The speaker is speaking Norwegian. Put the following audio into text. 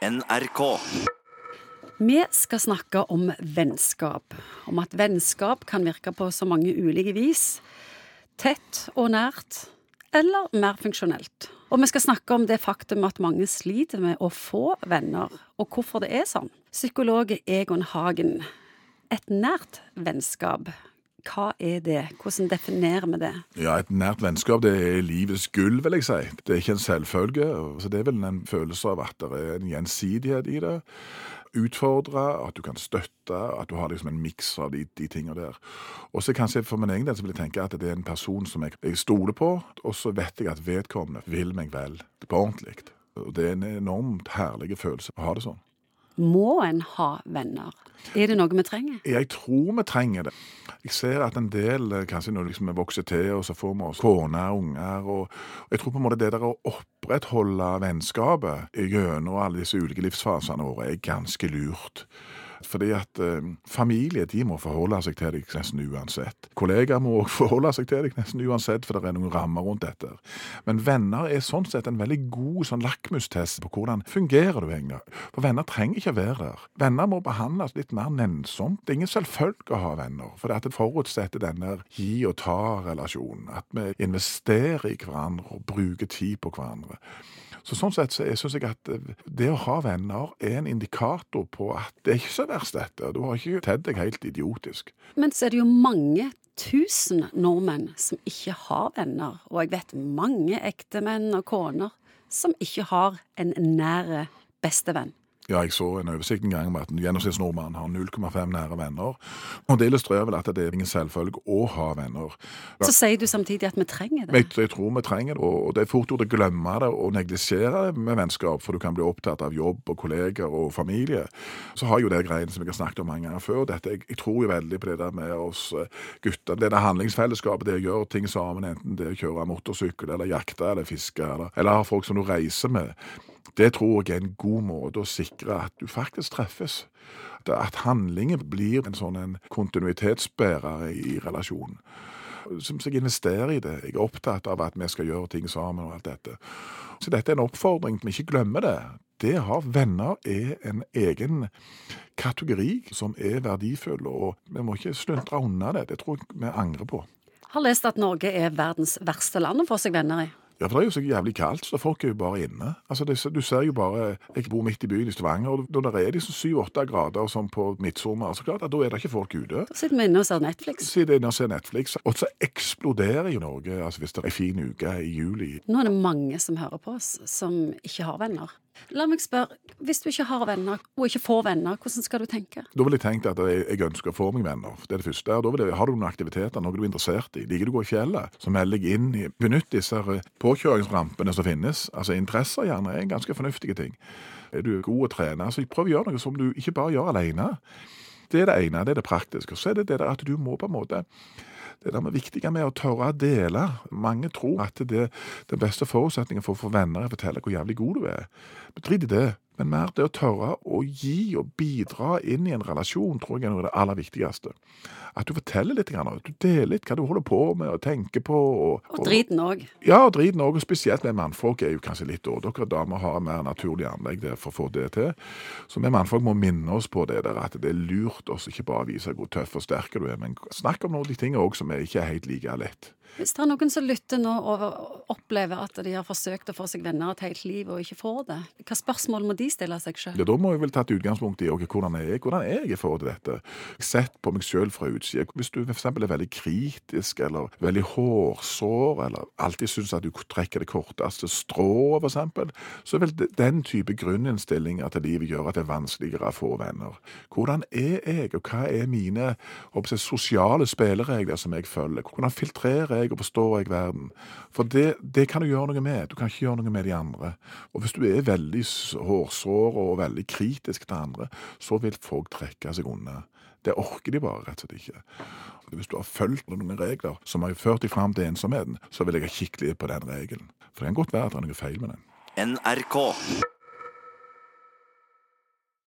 NRK. Vi skal snakke om vennskap. Om at vennskap kan virke på så mange ulike vis. Tett og nært, eller mer funksjonelt. Og vi skal snakke om det faktum at mange sliter med å få venner, og hvorfor det er sånn. Psykolog Egon Hagen. Et nært vennskap, hva er det? Hvordan definerer vi det? Ja, Et nært vennskap det er livets gull, vil jeg si. Det er ikke en selvfølge. så Det er vel en følelse av at det er en gjensidighet i det. Utfordre, at du kan støtte, at du har liksom en miks av de, de tingene der. Og så kanskje For min egen del så vil jeg tenke at det er en person som jeg, jeg stoler på, og så vet jeg at vedkommende vil meg vel på ordentlig. Og Det er en enormt herlig følelse å ha det sånn. Må en ha venner? Er det noe vi trenger? Jeg tror vi trenger det. Jeg ser at en del, eh, kanskje nå liksom vi vokser til, og så får vi oss kone og unger og Jeg tror på en måte det der å opprettholde vennskapet gjennom alle disse ulike livsfasene våre er ganske lurt. Fordi at eh, familie de må forholde seg til deg nesten uansett. Kollegaer må også forholde seg til deg nesten uansett, for det er noen rammer rundt dette. Men venner er sånn sett en veldig god sånn lakmustest på hvordan fungerer du egentlig. For venner trenger ikke å være der. Venner må behandles litt mer nennsomt. Det er ingen selvfølge å ha venner, for det forutsetter denne gi og ta-relasjonen. At vi investerer i hverandre og bruker tid på hverandre. Så Sånn sett så syns jeg at eh, det å ha venner er en indikator på at det er ikke så verst, dette. Du har ikke tedd deg helt idiotisk. Men så er det jo mange tusen nordmenn som ikke har venner. Og jeg vet mange ektemenn og koner som ikke har en nære bestevenn. Ja, jeg så en oversikt en gang om at en gjennomsnittsnordmann har 0,5 nære venner. Og Det illustrerer vel at det er ingen selvfølge å ha venner. Så sier du samtidig at vi trenger det? Jeg, jeg tror vi trenger det, og det er fort gjort å glemme det og neglisjere det med vennskap, for du kan bli opptatt av jobb og kolleger og familie. Så har jo det greiene som jeg har snakket om mange ganger før. Dette, jeg, jeg, tror jo veldig på det der med oss eh, gutter. Det der handlingsfellesskapet, det å gjøre ting sammen, enten det å kjøre motorsykkel eller jakte eller fiske, eller, eller ha folk som du reiser med. Det tror jeg er en god måte å sikre at du faktisk treffes. At handlingen blir en sånn en kontinuitetsbærer i relasjonen. Som jeg investerer i det. Jeg er opptatt av at vi skal gjøre ting sammen og alt dette. Så dette er en oppfordring til ikke glemmer det. Det å ha venner er en egen kategori som er verdifull, og vi må ikke sluntre unna det. Det tror jeg vi angrer på. Har lest at Norge er verdens verste land å få seg venner i. Ja, for det er jo så jævlig kaldt, så folk er jo bare inne. Altså, det, Du ser jo bare Jeg bor midt i byen i Stavanger, og når det er liksom syv-åtte grader som på midtsommer, så klart da er det ikke folk ute. Da sitter vi inne og ser Netflix. Sitter inne og ser Netflix. Og så eksploderer jo Norge altså hvis det er en fin uke i juli. Nå er det mange som hører på oss, som ikke har venner. La meg spørre, hvis du ikke har venner, og ikke får venner, hvordan skal du tenke? Da vil jeg tenke at jeg, jeg ønsker å få meg venner. Det er det første. Da vil jeg, Har du noen aktiviteter, noe du er interessert i? Liker du å gå i fjellet? Så meld deg inn i Benytt disse påkjøringsrampene som finnes. Altså interesser gjerne er ganske fornuftige ting. Er du god å trene, så prøv å gjøre noe som du ikke bare gjør alene. Det er det ene, det er det praktiske. Så er det det der at du må på en måte det der med viktige med å tørre å dele. Mange tror at det, den beste forutsetningen for å få venner er å fortelle hvor jævlig god du er. Drit i det men mer det å tørre å gi og bidra inn i en relasjon, tror jeg er noe av det aller viktigste. At du forteller litt, at du deler litt hva du holder på med og tenker på. Og, og driten òg. Ja, og driten òg. Spesielt med mannfolk er jo kanskje litt da. Dere damer har mer naturlig anlegg for å få det til. Så vi mannfolk må minne oss på det der at det er lurt oss ikke bare å vise hvor tøff og sterk du er, men snakk om noen av de tingene òg som er ikke er helt like lett. Hvis det er noen som lytter nå og opplever at de har forsøkt å få seg venner et helt liv og ikke får det, hva spørsmål må de stille seg sjøl? Ja, da må jeg vel tatt utgangspunkt i okay, hvordan er jeg hvordan er jeg i forhold til dette. Sett på meg sjøl fra utsida. Hvis du f.eks. er veldig kritisk eller veldig hårsår eller alltid syns at du trekker det korteste strået, f.eks., så vil den type grunninnstilling til livet gjør at det er vanskeligere å få venner. Hvordan er jeg, og hva er mine sosiale spilleregler som jeg følger? Hvordan filtrerer jeg og forstår jeg verden? For det, det, kan du gjøre noe med. Du kan ikke gjøre noe med de andre. Og hvis du er veldig hårsår og veldig kritisk til andre, så vil folk trekke seg unna. Det orker de bare rett og slett ikke. Hvis du har fulgt noen regler som har ført deg fram til ensomheten, så vil jeg ha kikk litt på den regelen. For det kan godt være at det er noe feil med den. NRK.